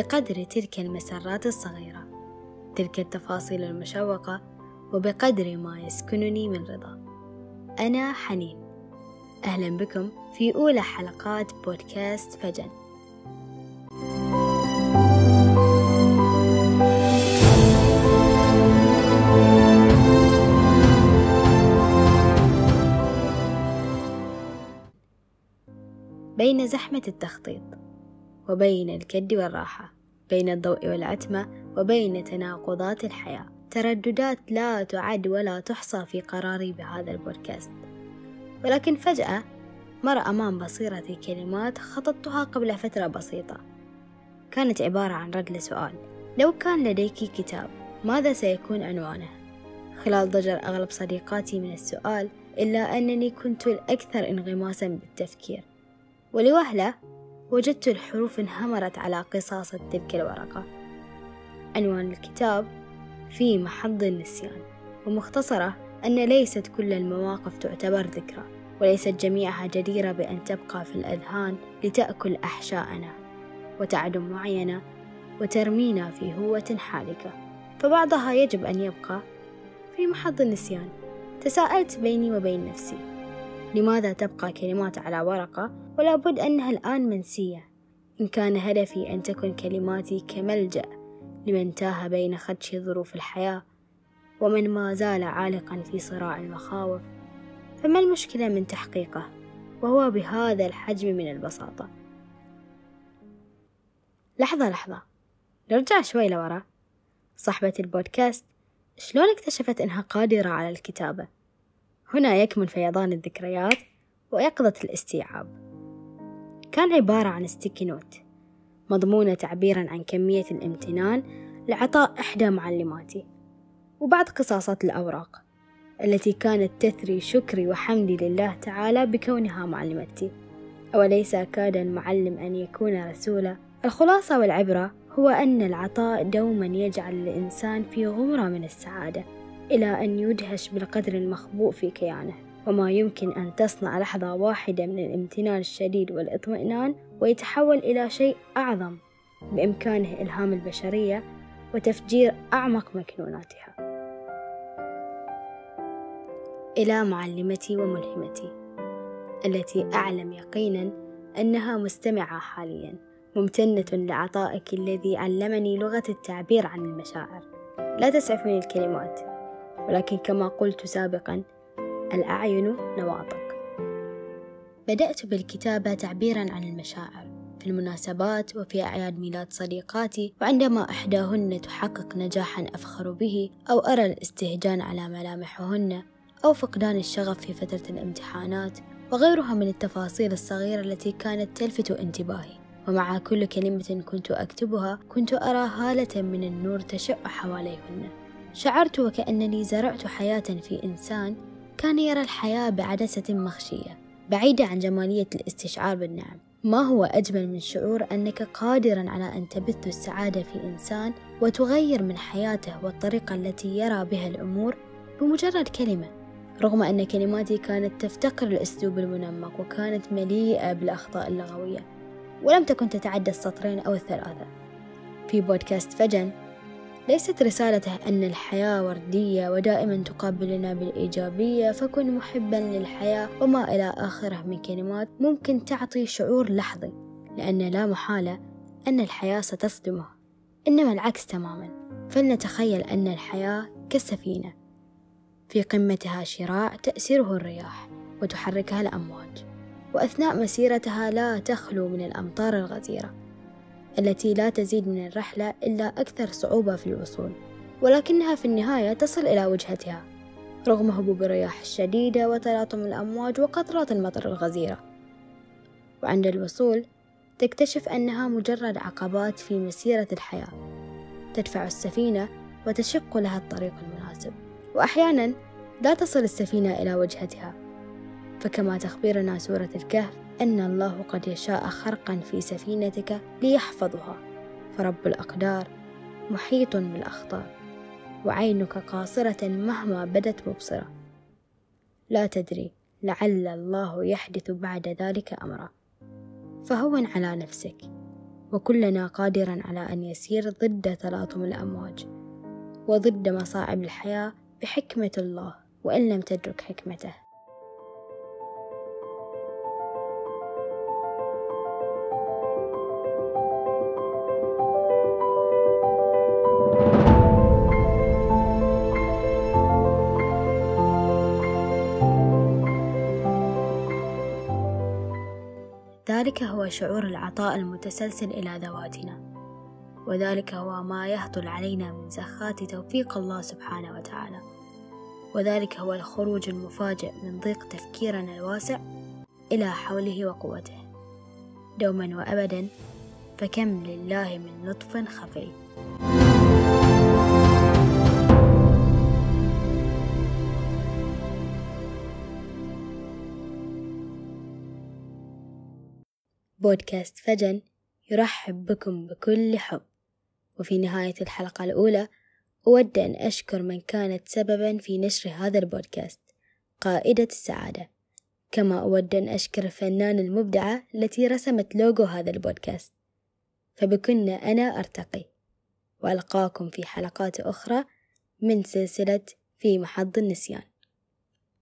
بقدر تلك المسرات الصغيرة تلك التفاصيل المشوقة وبقدر ما يسكنني من رضا. أنا حنين. أهلا بكم في أولى حلقات بودكاست فجن. بين زحمة التخطيط وبين الكد والراحة. بين الضوء والعتمة وبين تناقضات الحياة. ترددات لا تعد ولا تحصى في قراري بهذا البودكاست. ولكن فجأة مر أمام بصيرتي كلمات خططتها قبل فترة بسيطة. كانت عبارة عن رد لسؤال. لو كان لديك كتاب ماذا سيكون عنوانه؟ خلال ضجر أغلب صديقاتي من السؤال إلا أنني كنت الأكثر انغماسا بالتفكير. ولوهلة وجدت الحروف انهمرت على قصاص تلك الورقة. عنوان الكتاب في محض النسيان ومختصرة أن ليست كل المواقف تعتبر ذكرى وليست جميعها جديرة بأن تبقى في الأذهان لتأكل أحشاءنا وتعدم وعينا وترمينا في هوة حالكة فبعضها يجب أن يبقى في محض النسيان. تساءلت بيني وبين نفسي لماذا تبقى كلمات على ورقة ولا بد أنها الآن منسية؟ إن كان هدفي أن تكن كلماتي كملجأ لمن تاه بين خدش ظروف الحياة ومن ما زال عالقا في صراع المخاوف فما المشكلة من تحقيقه وهو بهذا الحجم من البساطة؟ لحظة لحظة. نرجع شوي لورا. صاحبة البودكاست شلون اكتشفت إنها قادرة على الكتابة؟ هنا يكمن فيضان الذكريات ويقظة الاستيعاب. كان عبارة عن sticky note مضمونة تعبيرا عن كمية الامتنان لعطاء إحدى معلماتي وبعض قصاصات الأوراق التي كانت تثري شكري وحمدي لله تعالى بكونها معلمتي. أوليس كاد المعلم أن يكون رسولا الخلاصة والعبرة هو أن العطاء دوما يجعل الإنسان في غمرة من السعادة. إلى أن يدهش بالقدر المخبوء في كيانه وما يمكن أن تصنع لحظة واحدة من الامتنان الشديد والاطمئنان ويتحول إلى شيء أعظم بإمكانه إلهام البشرية وتفجير أعمق مكنوناتها. إلى معلمتي وملهمتي التي أعلم يقينا أنها مستمعة حاليا ممتنة لعطائك الذي علمني لغة التعبير عن المشاعر. لا تسعفني الكلمات. ولكن كما قلت سابقا الأعين نواطق. بدأت بالكتابة تعبيرا عن المشاعر في المناسبات وفي أعياد ميلاد صديقاتي وعندما إحداهن تحقق نجاحا أفخر به أو أرى الاستهجان على ملامحهن أو فقدان الشغف في فترة الامتحانات وغيرها من التفاصيل الصغيرة التي كانت تلفت انتباهي. ومع كل كلمة كنت أكتبها كنت أرى هالة من النور تشع حواليهن. شعرت وكأنني زرعت حياة في إنسان كان يرى الحياة بعدسة مخشية بعيدة عن جمالية الاستشعار بالنعم. ما هو أجمل من شعور أنك قادرا على أن تبث السعادة في إنسان وتغير من حياته والطريقة التي يرى بها الأمور بمجرد كلمة رغم أن كلماتي كانت تفتقر الأسلوب المنمق وكانت مليئة بالأخطاء اللغوية. ولم تكن تتعدى السطرين أو الثلاثة. في بودكاست فجن ليست رسالته أن الحياة وردية ودائما تقابلنا بالإيجابية فكن محبا للحياة وما إلى آخره من كلمات ممكن تعطي شعور لحظي لأن لا محالة أن الحياة ستصدمه إنما العكس تماما فلنتخيل أن الحياة كالسفينة. في قمتها شراع تأسره الرياح وتحركها الأمواج وأثناء مسيرتها لا تخلو من الأمطار الغزيرة. التي لا تزيد من الرحلة إلا أكثر صعوبة في الوصول ولكنها في النهاية تصل إلى وجهتها رغم هبوب الرياح الشديدة وتلاطم الأمواج وقطرات المطر الغزيرة. وعند الوصول تكتشف أنها مجرد عقبات في مسيرة الحياة تدفع السفينة وتشق لها الطريق المناسب وأحيانا لا تصل السفينة إلى وجهتها. فكما تخبرنا سورة الكهف أن الله قد يشاء خرقا في سفينتك ليحفظها. فرب الأقدار محيط بالأخطار وعينك قاصرة مهما بدت مبصرة. لا تدري لعل الله يحدث بعد ذلك أمرا. فهون على نفسك وكلنا قادر على أن يسير ضد تلاطم الأمواج وضد مصاعب الحياة بحكمة الله وإن لم تدرك حكمته. ذلك هو شعور العطاء المتسلسل إلى ذواتنا. وذلك هو ما يهطل علينا من زخات توفيق الله سبحانه وتعالى. وذلك هو الخروج المفاجئ من ضيق تفكيرنا الواسع إلى حوله وقوته. دوما وأبدا فكم لله من لطف خفي. بودكاست فجن يرحب بكم بكل حب. وفي نهاية الحلقة الأولى أود أن أشكر من كانت سببا في نشر هذا البودكاست قائدة السعادة. كما أود أن أشكر الفنانة المبدعة التي رسمت لوجو هذا البودكاست. فبكن أنا أرتقي. وألقاكم في حلقات أخرى من سلسلة في محض النسيان.